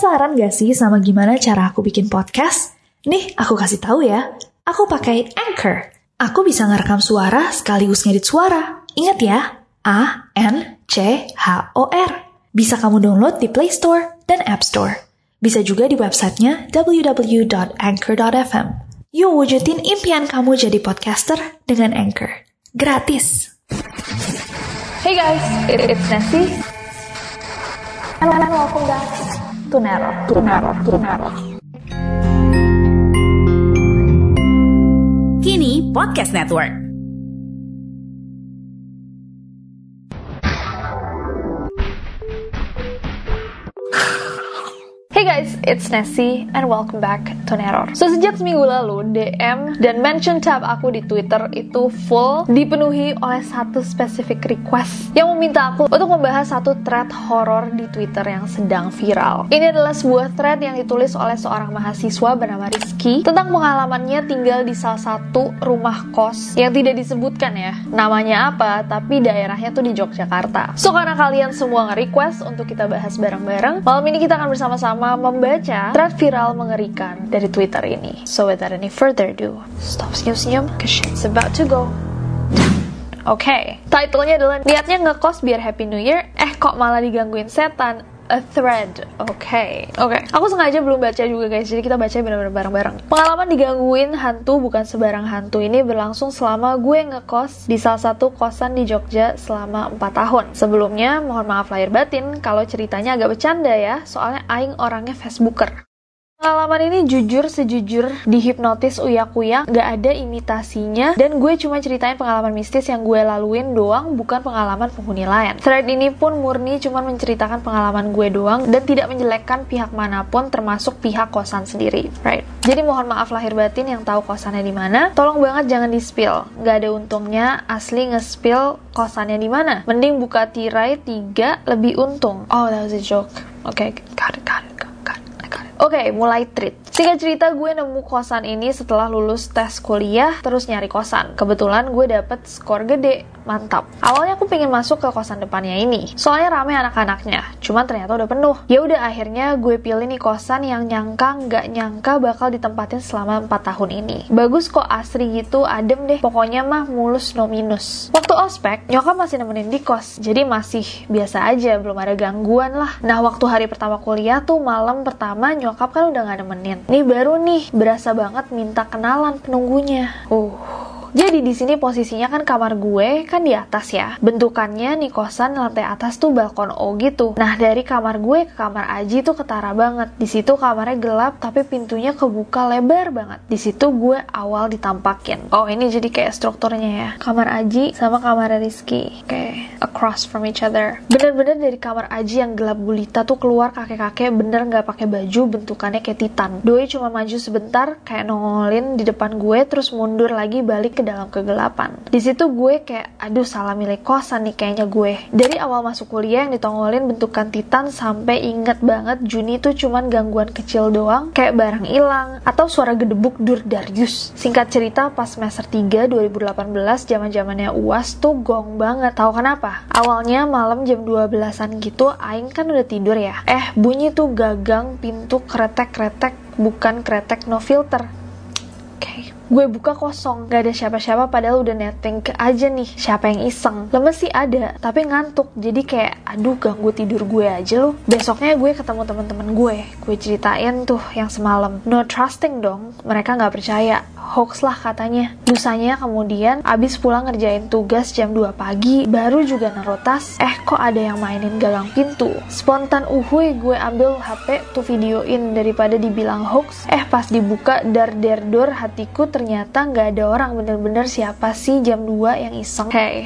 Penasaran gak sih sama gimana cara aku bikin podcast? Nih, aku kasih tahu ya. Aku pakai Anchor. Aku bisa ngerekam suara sekaligus ngedit suara. Ingat ya, A N C H O R. Bisa kamu download di Play Store dan App Store. Bisa juga di websitenya www.anchor.fm. Yuk wujudin impian kamu jadi podcaster dengan Anchor. Gratis. Hey guys, it's Nancy. And welcome back Nero. To Nero. Kini Podcast Network. Hey guys, it's Nessie and welcome back to Neror. So sejak seminggu lalu, DM dan mention tab aku di Twitter itu full dipenuhi oleh satu specific request yang meminta aku untuk membahas satu thread horror di Twitter yang sedang viral. Ini adalah sebuah thread yang ditulis oleh seorang mahasiswa bernama Rizky tentang pengalamannya tinggal di salah satu rumah kos yang tidak disebutkan ya namanya apa, tapi daerahnya tuh di Yogyakarta. So karena kalian semua nge-request untuk kita bahas bareng-bareng, malam ini kita akan bersama-sama membaca thread viral mengerikan dari Twitter ini. So without any further ado, stop senyum-senyum, cause shit's about to go Oke, okay. titlenya adalah niatnya ngekos biar Happy New Year, eh kok malah digangguin setan a thread. Oke. Okay. Oke. Okay. Aku sengaja belum baca juga guys. Jadi kita baca benar-benar bareng-bareng. Pengalaman digangguin hantu bukan sebarang hantu ini berlangsung selama gue ngekos di salah satu kosan di Jogja selama 4 tahun. Sebelumnya mohon maaf lahir batin kalau ceritanya agak bercanda ya. Soalnya aing orangnya Facebooker. Pengalaman ini jujur sejujur dihipnotis uyak-uyak, gak ada imitasinya, dan gue cuma ceritain pengalaman mistis yang gue laluin doang, bukan pengalaman penghuni lain. Thread ini pun murni cuma menceritakan pengalaman gue doang, dan tidak menjelekkan pihak mana pun, termasuk pihak kosan sendiri, right? Jadi mohon maaf lahir batin yang tahu kosannya di mana, tolong banget jangan di spill. Gak ada untungnya asli nge-spill kosannya di mana. Mending buka tirai tiga lebih untung. Oh, that was a joke. Oke, okay, got it. Oke, okay, mulai treat. Singkat cerita, gue nemu kosan ini setelah lulus tes kuliah, terus nyari kosan. Kebetulan gue dapet skor gede, mantap. Awalnya aku pengen masuk ke kosan depannya ini, soalnya rame anak-anaknya. Cuman ternyata udah penuh. Ya udah akhirnya gue pilih nih kosan yang nyangka nggak nyangka bakal ditempatin selama 4 tahun ini. Bagus kok asri gitu, adem deh. Pokoknya mah mulus no minus. Waktu ospek, nyokap masih nemenin di kos, jadi masih biasa aja, belum ada gangguan lah. Nah waktu hari pertama kuliah tuh malam pertama nyokap kan udah gak nemenin. Nih baru nih, berasa banget minta kenalan penunggunya. Uh, jadi di sini posisinya kan kamar gue kan di atas ya. Bentukannya nih kosan lantai atas tuh balkon O gitu. Nah dari kamar gue ke kamar Aji tuh ketara banget. Di situ kamarnya gelap tapi pintunya kebuka lebar banget. Di situ gue awal ditampakin. Oh ini jadi kayak strukturnya ya. Kamar Aji sama kamar Rizky. Kayak across from each other. Bener-bener dari kamar Aji yang gelap gulita tuh keluar kakek-kakek bener nggak pakai baju bentukannya kayak titan. Doi cuma maju sebentar kayak nongolin di depan gue terus mundur lagi balik ke dalam kegelapan. Di situ gue kayak, aduh salah milih kosan nih kayaknya gue. Dari awal masuk kuliah yang ditongolin bentukan titan sampai inget banget Juni tuh cuman gangguan kecil doang, kayak barang hilang atau suara gedebuk dur Darius. Singkat cerita pas semester 3 2018 zaman zamannya UAS tuh gong banget. Tahu kenapa? Awalnya malam jam 12-an gitu, aing kan udah tidur ya. Eh, bunyi tuh gagang pintu kretek-kretek bukan kretek no filter. Gue buka kosong gak ada siapa-siapa padahal udah netting ke aja nih siapa yang iseng. Lemes sih ada tapi ngantuk. Jadi kayak aduh ganggu tidur gue aja loh. Besoknya gue ketemu teman-teman gue gue ceritain tuh yang semalam. No trusting dong mereka nggak percaya. Hoax lah katanya. Lusanya kemudian abis pulang ngerjain tugas jam 2 pagi baru juga naruh tas. Eh kok ada yang mainin gagang pintu? Spontan uhui gue ambil HP tuh videoin daripada dibilang hoax. Eh pas dibuka dar der dor hatiku ternyata nggak ada orang bener-bener siapa sih jam 2 yang iseng. Hey,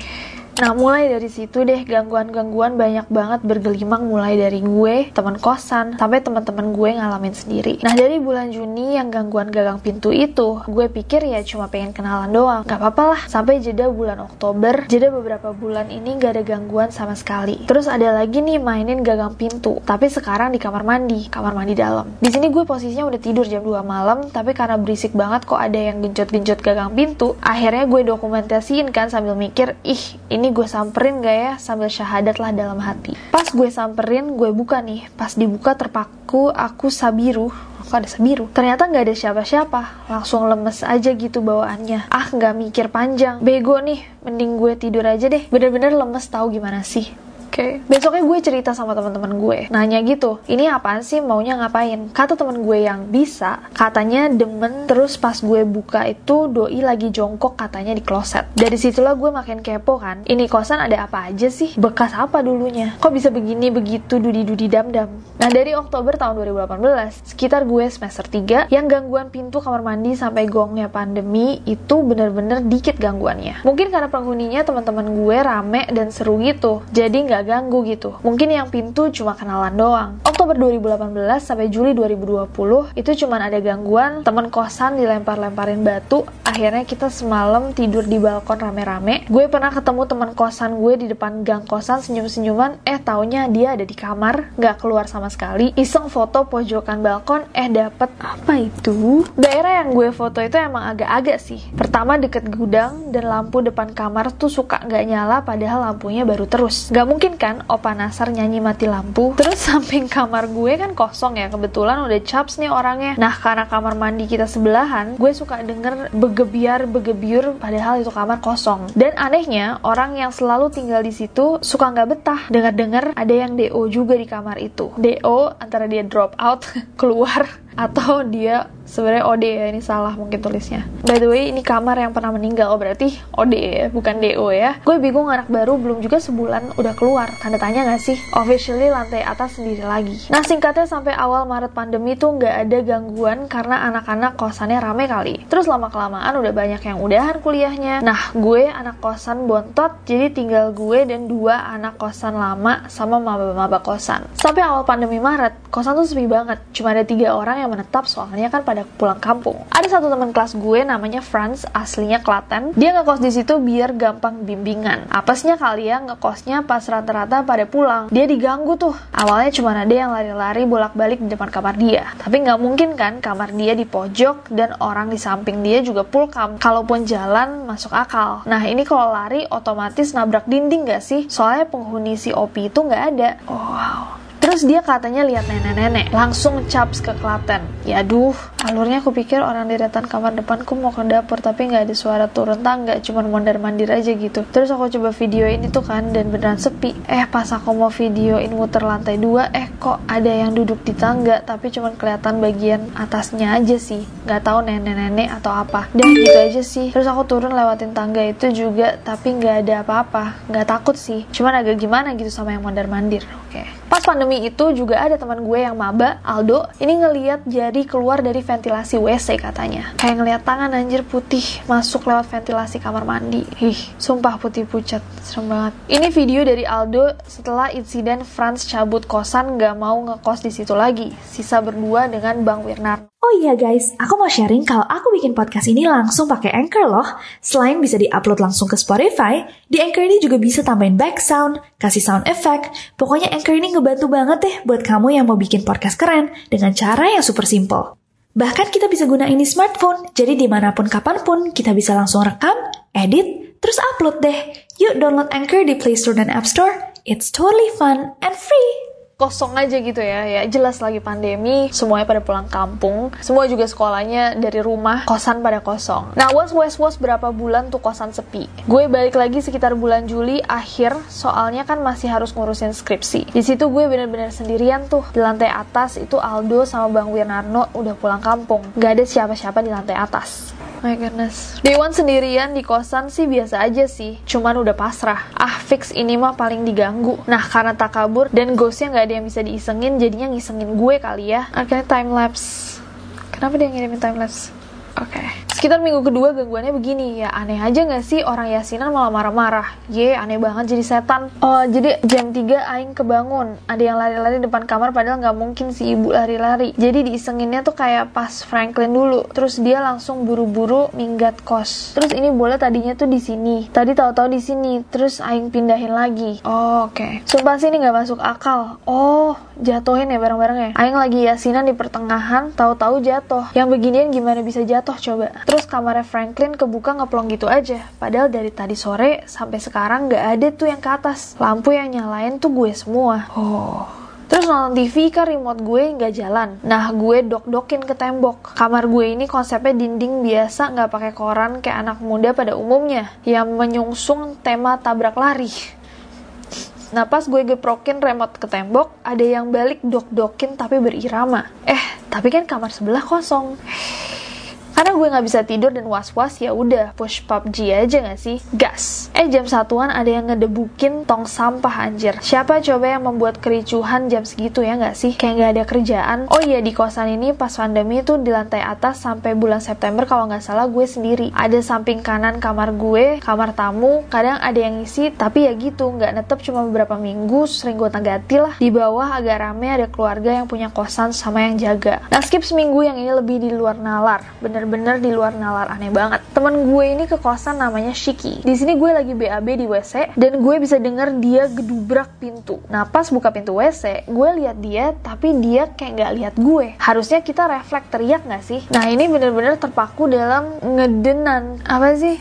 Nah mulai dari situ deh gangguan-gangguan banyak banget bergelimang mulai dari gue, teman kosan, sampai teman-teman gue ngalamin sendiri. Nah dari bulan Juni yang gangguan gagang pintu itu, gue pikir ya cuma pengen kenalan doang. Gak apa-apa lah, sampai jeda bulan Oktober, jeda beberapa bulan ini gak ada gangguan sama sekali. Terus ada lagi nih mainin gagang pintu, tapi sekarang di kamar mandi, kamar mandi dalam. Di sini gue posisinya udah tidur jam 2 malam, tapi karena berisik banget kok ada yang genjot-genjot gagang pintu, akhirnya gue dokumentasiin kan sambil mikir, ih ini ini gue samperin gak ya sambil syahadat lah dalam hati. Pas gue samperin, gue buka nih. Pas dibuka terpaku, aku sabiru. Kok ada sabiru? Ternyata nggak ada siapa-siapa. Langsung lemes aja gitu bawaannya. Ah, nggak mikir panjang. Bego nih, mending gue tidur aja deh. Bener-bener lemes tahu gimana sih. Okay. besoknya gue cerita sama teman-teman gue, nanya gitu, ini apaan sih maunya ngapain? Kata temen gue yang bisa, katanya demen terus pas gue buka itu doi lagi jongkok katanya di kloset. Dari situlah gue makin kepo kan, ini kosan ada apa aja sih? Bekas apa dulunya? Kok bisa begini begitu dudi-dudi dam-dam? Nah dari Oktober tahun 2018, sekitar gue semester 3, yang gangguan pintu kamar mandi sampai gongnya pandemi itu bener-bener dikit gangguannya. Mungkin karena penghuninya teman-teman gue rame dan seru gitu, jadi nggak ganggu gitu. Mungkin yang pintu cuma kenalan doang. Oktober 2018 sampai Juli 2020 itu cuma ada gangguan teman kosan dilempar-lemparin batu. Akhirnya kita semalam tidur di balkon rame-rame. Gue pernah ketemu teman kosan gue di depan gang kosan senyum-senyuman. Eh taunya dia ada di kamar, nggak keluar sama sekali. Iseng foto pojokan balkon, eh dapet apa itu? Daerah yang gue foto itu emang agak-agak sih. Pertama deket gudang dan lampu depan kamar tuh suka nggak nyala padahal lampunya baru terus. Gak mungkin kan Opa Nasar nyanyi mati lampu. Terus samping kamar gue kan kosong ya kebetulan udah caps nih orangnya. Nah karena kamar mandi kita sebelahan gue suka denger begebiar begebiur padahal itu kamar kosong. Dan anehnya orang yang selalu tinggal di situ suka nggak betah dengar-dengar ada yang DO juga di kamar itu. DO antara dia drop out keluar atau dia sebenarnya OD ya ini salah mungkin tulisnya. By the way ini kamar yang pernah meninggal. Oh berarti OD ya bukan DO ya. Gue bingung anak baru belum juga sebulan udah keluar. Tanda tanya gak sih? Officially lantai atas sendiri lagi. Nah singkatnya sampai awal Maret pandemi tuh nggak ada gangguan karena anak-anak kosannya rame kali. Terus lama kelamaan udah banyak yang udahan kuliahnya. Nah gue anak kosan bontot jadi tinggal gue dan dua anak kosan lama sama maba-maba kosan. Sampai awal pandemi Maret kosan tuh sepi banget. Cuma ada tiga orang yang menetap soalnya kan pada pulang kampung. Ada satu teman kelas gue namanya Franz, aslinya Klaten. Dia ngekos di situ biar gampang bimbingan. Apesnya kali ya ngekosnya pas rata-rata pada pulang. Dia diganggu tuh. Awalnya cuma ada yang lari-lari bolak-balik di depan kamar dia. Tapi nggak mungkin kan kamar dia di pojok dan orang di samping dia juga pulkam. Kalaupun jalan masuk akal. Nah ini kalau lari otomatis nabrak dinding gak sih? Soalnya penghuni si Opi itu nggak ada. Wow. Terus dia katanya lihat nenek-nenek, langsung caps ke Klaten. Ya aduh, alurnya aku pikir orang deretan kamar depanku mau ke dapur, tapi nggak ada suara turun tangga, cuma mondar-mandir aja gitu. Terus aku coba video ini tuh kan, dan beneran sepi. Eh pas aku mau videoin muter lantai dua, eh kok ada yang duduk di tangga, tapi cuma kelihatan bagian atasnya aja sih. Nggak tahu nenek-nenek atau apa. Dan gitu aja sih. Terus aku turun lewatin tangga itu juga, tapi nggak ada apa-apa. Nggak takut sih, cuman agak gimana gitu sama yang mondar-mandir. Oke. Okay. Pas pandemi itu juga ada teman gue yang maba, Aldo, ini ngeliat jari keluar dari ventilasi WC katanya. Kayak ngeliat tangan anjir putih masuk lewat ventilasi kamar mandi. Ih, sumpah putih pucat, serem banget. Ini video dari Aldo setelah insiden Franz cabut kosan gak mau ngekos di situ lagi. Sisa berdua dengan Bang Wirnar. Oh iya guys, aku mau sharing kalau aku bikin podcast ini langsung pakai Anchor loh. Selain bisa diupload langsung ke Spotify, di Anchor ini juga bisa tambahin back sound, kasih sound effect. Pokoknya Anchor ini ngebantu banget deh buat kamu yang mau bikin podcast keren dengan cara yang super simple. Bahkan kita bisa gunain di smartphone, jadi di mana pun kapan pun kita bisa langsung rekam, edit, terus upload deh. Yuk download Anchor di Play Store dan App Store. It's totally fun and free kosong aja gitu ya ya jelas lagi pandemi semuanya pada pulang kampung semua juga sekolahnya dari rumah kosan pada kosong nah was was was berapa bulan tuh kosan sepi gue balik lagi sekitar bulan Juli akhir soalnya kan masih harus ngurusin skripsi di situ gue bener-bener sendirian tuh di lantai atas itu Aldo sama Bang Wirnarno udah pulang kampung gak ada siapa-siapa di lantai atas My goodness. Dewan sendirian di kosan sih biasa aja sih. Cuman udah pasrah. Ah, fix ini mah paling diganggu. Nah, karena tak kabur dan ghostnya nggak ada yang bisa diisengin, jadinya ngisengin gue kali ya. Akhirnya time lapse. Kenapa dia ngirimin time lapse? Oke. Okay. Sekitar minggu kedua gangguannya begini ya aneh aja gak sih orang yasinan malah marah-marah? Ye aneh banget jadi setan. Oh jadi jam 3 aing kebangun. Ada yang lari-lari depan kamar padahal nggak mungkin si ibu lari-lari. Jadi diisenginnya tuh kayak pas Franklin dulu. Terus dia langsung buru-buru minggat kos. Terus ini bola tadinya tuh di sini. Tadi tahu-tahu di sini. Terus aing pindahin lagi. Oh, oke. Okay. sumpah sih ini nggak masuk akal. Oh jatuhin ya bareng-bareng ya. Aing lagi yasinan di pertengahan tahu-tahu jatuh yang beginian gimana bisa jatuh coba Terus kamarnya Franklin kebuka ngeplong gitu aja. Padahal dari tadi sore sampai sekarang nggak ada tuh yang ke atas. Lampu yang nyalain tuh gue semua. Oh. Terus nonton TV kan remote gue nggak jalan. Nah gue dok-dokin ke tembok. Kamar gue ini konsepnya dinding biasa nggak pakai koran kayak anak muda pada umumnya yang menyungsung tema tabrak lari. Nah pas gue geprokin remote ke tembok, ada yang balik dok-dokin tapi berirama. Eh, tapi kan kamar sebelah kosong. Karena gue nggak bisa tidur dan was-was ya udah push PUBG aja nggak sih? Gas. Eh jam satuan ada yang ngedebukin tong sampah anjir. Siapa coba yang membuat kericuhan jam segitu ya nggak sih? Kayak nggak ada kerjaan. Oh iya di kosan ini pas pandemi tuh di lantai atas sampai bulan September kalau nggak salah gue sendiri. Ada samping kanan kamar gue, kamar tamu. Kadang ada yang ngisi tapi ya gitu nggak netep cuma beberapa minggu sering gue ganti lah. Di bawah agak rame ada keluarga yang punya kosan sama yang jaga. Nah skip seminggu yang ini lebih di luar nalar. Bener bener-bener di luar nalar aneh banget. Temen gue ini ke kosan namanya Shiki. Di sini gue lagi BAB di WC dan gue bisa denger dia gedubrak pintu. Nah pas buka pintu WC, gue lihat dia tapi dia kayak nggak lihat gue. Harusnya kita refleks teriak nggak sih? Nah ini bener-bener terpaku dalam ngedenan. Apa sih?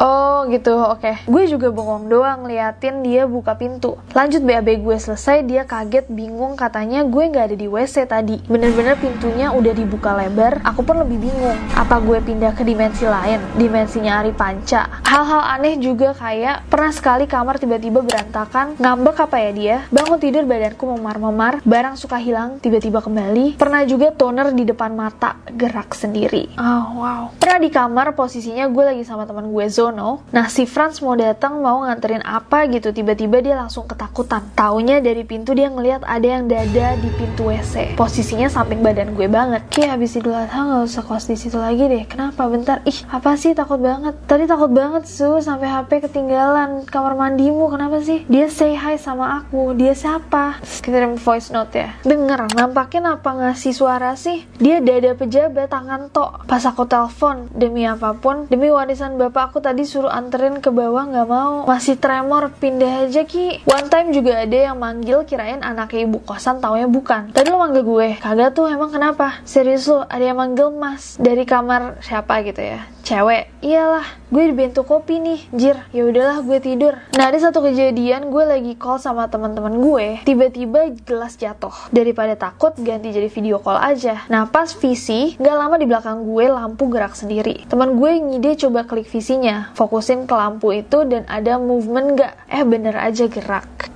Oh gitu, oke. Gue juga bengong doang liatin dia buka pintu. Lanjut BAB gue selesai, dia kaget, bingung, katanya gue nggak ada di WC tadi. Bener-bener pintunya udah dibuka lebar, aku pun lebih bingung. Apa gue pindah ke dimensi lain? Dimensinya Ari Panca. Hal-hal aneh juga kayak, pernah sekali kamar tiba-tiba berantakan, ngambek apa ya dia? Bangun tidur badanku memar-memar, barang suka hilang, tiba-tiba kembali. Pernah juga toner di depan mata, gerak sendiri. Oh wow. Pernah di kamar, posisinya gue lagi sama teman gue Zone Dono. Nah, si Franz mau datang mau nganterin apa gitu, tiba-tiba dia langsung ketakutan. Taunya dari pintu dia ngeliat ada yang dada di pintu WC. Posisinya samping badan gue banget. Kayak habis Idul Adha nggak usah kos di situ lagi deh. Kenapa? Bentar. Ih, apa sih takut banget? Tadi takut banget su sampai HP ketinggalan kamar mandimu. Kenapa sih? Dia say hi sama aku. Dia siapa? Kirim voice note ya. Denger, nampaknya apa ngasih suara sih? Dia dada pejabat tangan tok. Pas aku telepon demi apa pun, demi warisan bapak aku tadi disuruh anterin ke bawah nggak mau. Masih tremor pindah aja ki. One time juga ada yang manggil kirain anaknya ibu kosan taunya bukan. Tadi lo manggil gue. Kagak tuh emang kenapa? Serius lo ada yang manggil mas. Dari kamar siapa gitu ya cewek? Iyalah gue di bento kopi nih jir. Ya udahlah gue tidur. Nah ada satu kejadian gue lagi call sama teman-teman gue tiba-tiba gelas jatuh. Daripada takut ganti jadi video call aja. Nah pas visi nggak lama di belakang gue lampu gerak sendiri. Teman gue ngide coba klik visinya fokusin ke lampu itu dan ada movement nggak? Eh bener aja gerak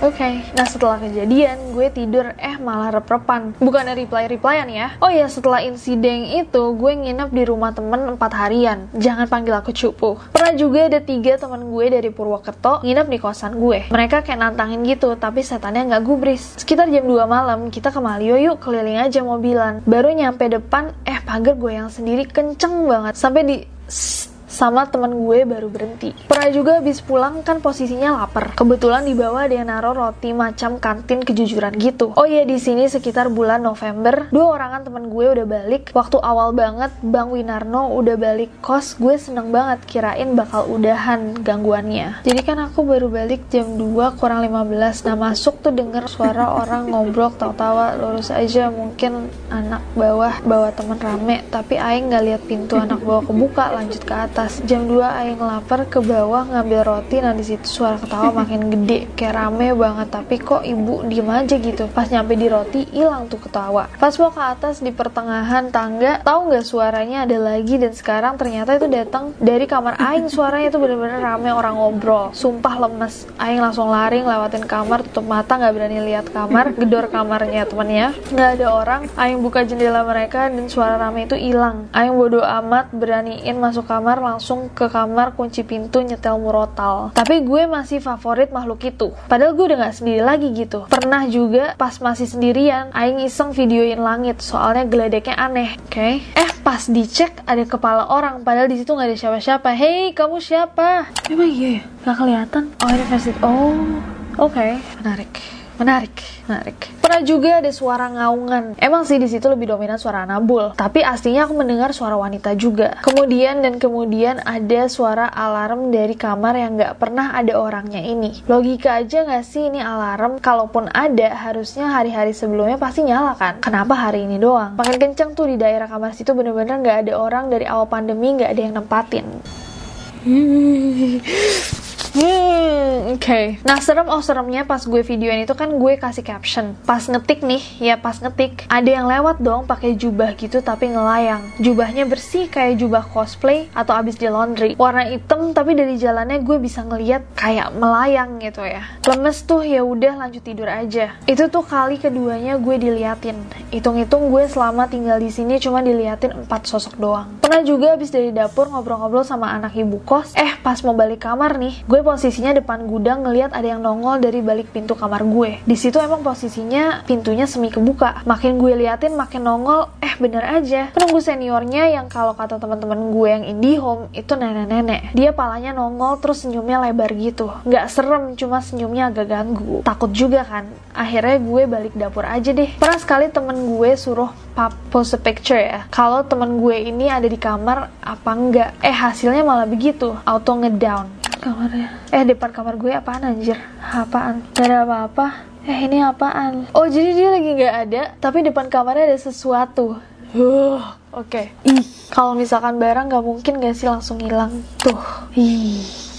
Oke, okay. nah setelah kejadian gue tidur eh malah rep-repan. Bukannya reply-replyan ya. Oh ya, setelah insiden itu gue nginep di rumah temen 4 harian. Jangan panggil aku cupu. Pernah juga ada tiga temen gue dari Purwokerto nginep di kosan gue. Mereka kayak nantangin gitu, tapi setannya nggak gubris. Sekitar jam 2 malam, kita ke Malio yuk keliling aja mobilan. Baru nyampe depan, eh pagar gue yang sendiri kenceng banget. Sampai di sama temen gue baru berhenti. Pernah juga habis pulang kan posisinya lapar. Kebetulan di bawah yang naruh roti macam kantin kejujuran gitu. Oh iya di sini sekitar bulan November, dua orangan temen gue udah balik. Waktu awal banget Bang Winarno udah balik kos, gue seneng banget kirain bakal udahan gangguannya. Jadi kan aku baru balik jam 2 kurang 15. Nah masuk tuh denger suara orang ngobrol tawa-tawa lurus aja mungkin anak bawah bawa temen rame tapi Aing nggak lihat pintu anak bawah kebuka lanjut ke atas atas jam 2 aing lapar ke bawah ngambil roti nah di situ suara ketawa makin gede kayak rame banget. Tapi kok ibu diem aja gitu. Pas nyampe di roti hilang tuh ketawa. Pas mau ke atas di pertengahan tangga tahu nggak suaranya ada lagi? Dan sekarang ternyata itu datang dari kamar aing. Suaranya itu bener-bener rame orang ngobrol. Sumpah lemes. Aing langsung lari lewatin kamar tutup mata nggak berani lihat kamar gedor kamarnya temennya. Nggak ada orang. Aing buka jendela mereka dan suara rame itu hilang. Aing bodo amat beraniin masuk kamar langsung ke kamar kunci pintu nyetel murotal. Tapi gue masih favorit makhluk itu. Padahal gue udah gak sendiri lagi gitu. Pernah juga pas masih sendirian Aing iseng videoin langit. Soalnya geledeknya aneh. Oke. Okay? eh pas dicek ada kepala orang. Padahal di situ nggak ada siapa-siapa. Hey kamu siapa? Emang iya ya? gak kelihatan? Oh ini versi oh oke. Okay. menarik menarik, menarik. Pernah juga ada suara ngaungan. Emang sih di situ lebih dominan suara Nabul, tapi aslinya aku mendengar suara wanita juga. Kemudian dan kemudian ada suara alarm dari kamar yang nggak pernah ada orangnya ini. Logika aja nggak sih ini alarm? Kalaupun ada, harusnya hari-hari sebelumnya pasti nyala kan? Kenapa hari ini doang? Makin kenceng tuh di daerah kamar situ bener-bener nggak ada orang dari awal pandemi nggak ada yang nempatin. Hmm, oke. Okay. Nah, serem oh seremnya pas gue videoin itu kan gue kasih caption. Pas ngetik nih, ya pas ngetik, ada yang lewat dong pakai jubah gitu tapi ngelayang. Jubahnya bersih kayak jubah cosplay atau abis di laundry. Warna hitam tapi dari jalannya gue bisa ngeliat kayak melayang gitu ya. Lemes tuh ya udah lanjut tidur aja. Itu tuh kali keduanya gue diliatin. Hitung-hitung gue selama tinggal di sini cuma diliatin empat sosok doang. Pernah juga abis dari dapur ngobrol-ngobrol sama anak ibu kos. Eh, pas mau balik kamar nih, gue posisinya depan gudang ngeliat ada yang nongol dari balik pintu kamar gue. Di situ emang posisinya pintunya semi kebuka. Makin gue liatin makin nongol, eh bener aja. Penunggu seniornya yang kalau kata teman-teman gue yang indie home itu nenek-nenek. Dia palanya nongol terus senyumnya lebar gitu. Nggak serem, cuma senyumnya agak ganggu. Takut juga kan. Akhirnya gue balik dapur aja deh. Pernah sekali temen gue suruh pap pose picture ya. Kalau temen gue ini ada di kamar apa enggak. Eh hasilnya malah begitu, auto ngedown kamarnya eh depan kamar gue apaan anjir? Apaan? Gak ada apa-apa. Eh ini apaan? Oh jadi dia lagi nggak ada tapi depan kamarnya ada sesuatu. Uh oke. Okay. ih kalau misalkan barang nggak mungkin gak sih langsung hilang? Tuh. Ih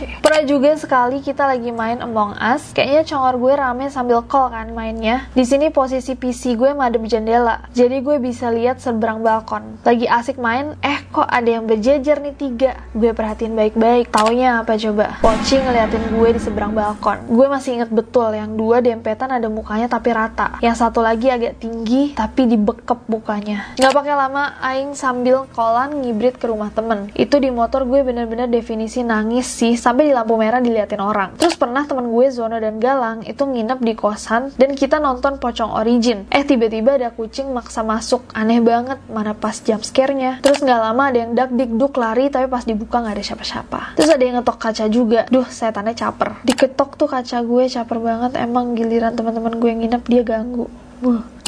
Okay. Pernah juga sekali kita lagi main Among Us, kayaknya congor gue rame sambil call kan mainnya. Di sini posisi PC gue madep jendela, jadi gue bisa lihat seberang balkon. Lagi asik main, eh kok ada yang berjejer nih tiga. Gue perhatiin baik-baik, taunya apa coba? Poci ngeliatin gue di seberang balkon. Gue masih inget betul, yang dua dempetan ada mukanya tapi rata. Yang satu lagi agak tinggi tapi dibekep mukanya. Gak pakai lama, Aing sambil kolan ngibrit ke rumah temen. Itu di motor gue bener-bener definisi nangis sih sampai di lampu merah diliatin orang. Terus pernah temen gue Zono dan Galang itu nginep di kosan dan kita nonton Pocong Origin. Eh tiba-tiba ada kucing maksa masuk. Aneh banget, mana pas jump scare-nya. Terus nggak lama ada yang dak duk lari tapi pas dibuka nggak ada siapa-siapa. Terus ada yang ngetok kaca juga. Duh, setannya caper. Diketok tuh kaca gue caper banget. Emang giliran teman-teman gue yang nginep dia ganggu.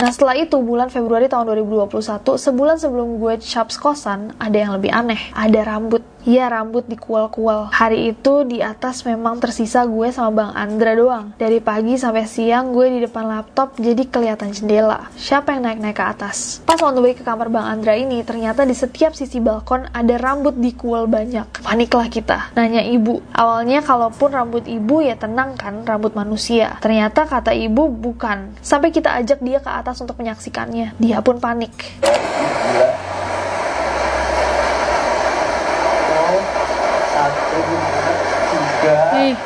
Nah setelah itu bulan Februari tahun 2021, sebulan sebelum gue caps kosan, ada yang lebih aneh. Ada rambut Iya rambut di kual-kual. Hari itu di atas memang tersisa gue sama Bang Andra doang. Dari pagi sampai siang gue di depan laptop jadi kelihatan jendela. Siapa yang naik-naik ke atas? Pas on the way ke kamar Bang Andra ini, ternyata di setiap sisi balkon ada rambut di kual banyak. Paniklah kita. Nanya ibu. Awalnya kalaupun rambut ibu ya tenang kan, rambut manusia. Ternyata kata ibu bukan. Sampai kita ajak dia ke atas untuk menyaksikannya. Dia pun panik. Ih.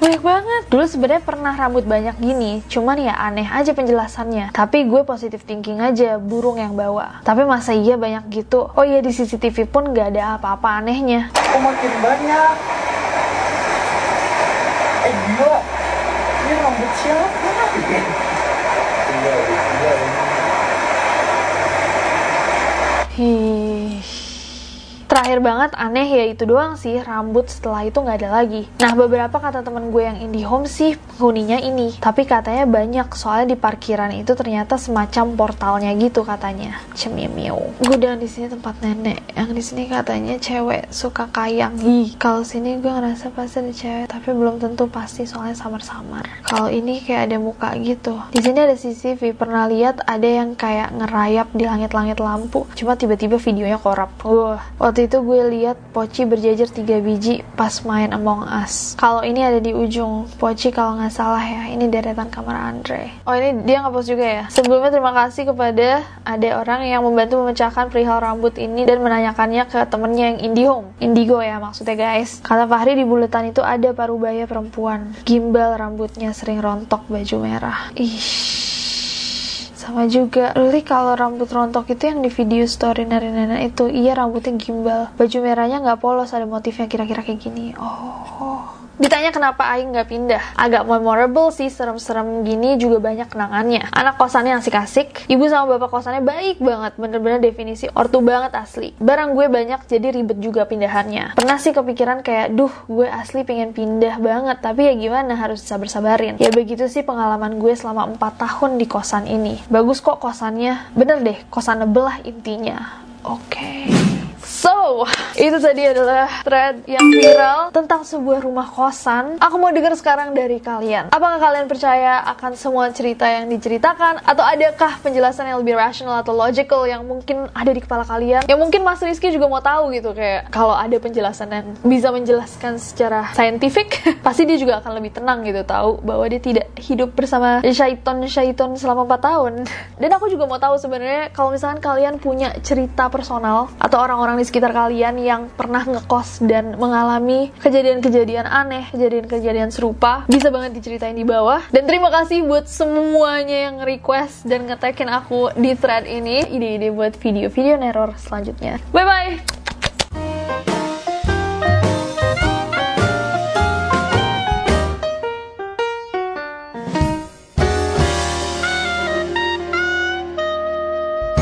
Banyak banget. Dulu sebenarnya pernah rambut banyak gini, cuman ya aneh aja penjelasannya. Tapi gue positif thinking aja, burung yang bawa. Tapi masa iya banyak gitu? Oh iya di CCTV pun gak ada apa-apa anehnya. Oh makin banyak. Eh gila, ini rambut siapa? Terakhir banget aneh ya itu doang sih rambut setelah itu nggak ada lagi. Nah beberapa kata temen gue yang indie home sih penghuninya ini, tapi katanya banyak soalnya di parkiran itu ternyata semacam portalnya gitu katanya. Cemimiu. Gudang di sini tempat nenek, yang di sini katanya cewek suka kayang. Ih kalau sini gue ngerasa pasti ada cewek, tapi belum tentu pasti soalnya samar-samar. Kalau ini kayak ada muka gitu. Di sini ada CCTV pernah lihat ada yang kayak ngerayap di langit-langit lampu, cuma tiba-tiba videonya korup. Wah, waktu Waktu itu gue lihat Poci berjajar tiga biji pas main Among Us. Kalau ini ada di ujung Poci kalau nggak salah ya, ini deretan kamar Andre. Oh ini dia nggak post juga ya. Sebelumnya terima kasih kepada ada orang yang membantu memecahkan perihal rambut ini dan menanyakannya ke temennya yang Indihome. Indigo ya maksudnya guys. Kata Fahri di buletan itu ada parubaya perempuan. Gimbal rambutnya sering rontok baju merah. Ih sama juga Lili kalau rambut rontok itu yang di video story nenek-nenek itu iya rambutnya gimbal baju merahnya nggak polos ada motifnya kira-kira kayak gini oh Ditanya kenapa Aing nggak pindah? Agak memorable sih, serem-serem gini juga banyak kenangannya. Anak kosannya asik-asik, ibu sama bapak kosannya baik banget, bener-bener definisi ortu banget asli. Barang gue banyak jadi ribet juga pindahannya. Pernah sih kepikiran kayak, duh gue asli pengen pindah banget, tapi ya gimana harus sabar-sabarin. Ya begitu sih pengalaman gue selama 4 tahun di kosan ini. Bagus kok kosannya, bener deh, kosan belah intinya. Oke. So, itu tadi adalah thread yang viral tentang sebuah rumah kosan. Aku mau dengar sekarang dari kalian. Apakah kalian percaya akan semua cerita yang diceritakan? Atau adakah penjelasan yang lebih rational atau logical yang mungkin ada di kepala kalian? Yang mungkin Mas Rizky juga mau tahu gitu, kayak kalau ada penjelasan yang bisa menjelaskan secara saintifik, pasti dia juga akan lebih tenang gitu, tahu bahwa dia tidak hidup bersama syaiton-syaiton selama 4 tahun. Dan aku juga mau tahu sebenarnya kalau misalkan kalian punya cerita personal atau orang-orang di sekitar kalian yang pernah ngekos dan mengalami kejadian-kejadian aneh, kejadian-kejadian serupa, bisa banget diceritain di bawah. Dan terima kasih buat semuanya yang request dan ngetekin aku di thread ini, ide-ide buat video-video neror selanjutnya. Bye-bye!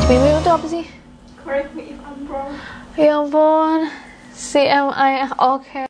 Mimi itu apa sih? Ya ampun, CMI, oke.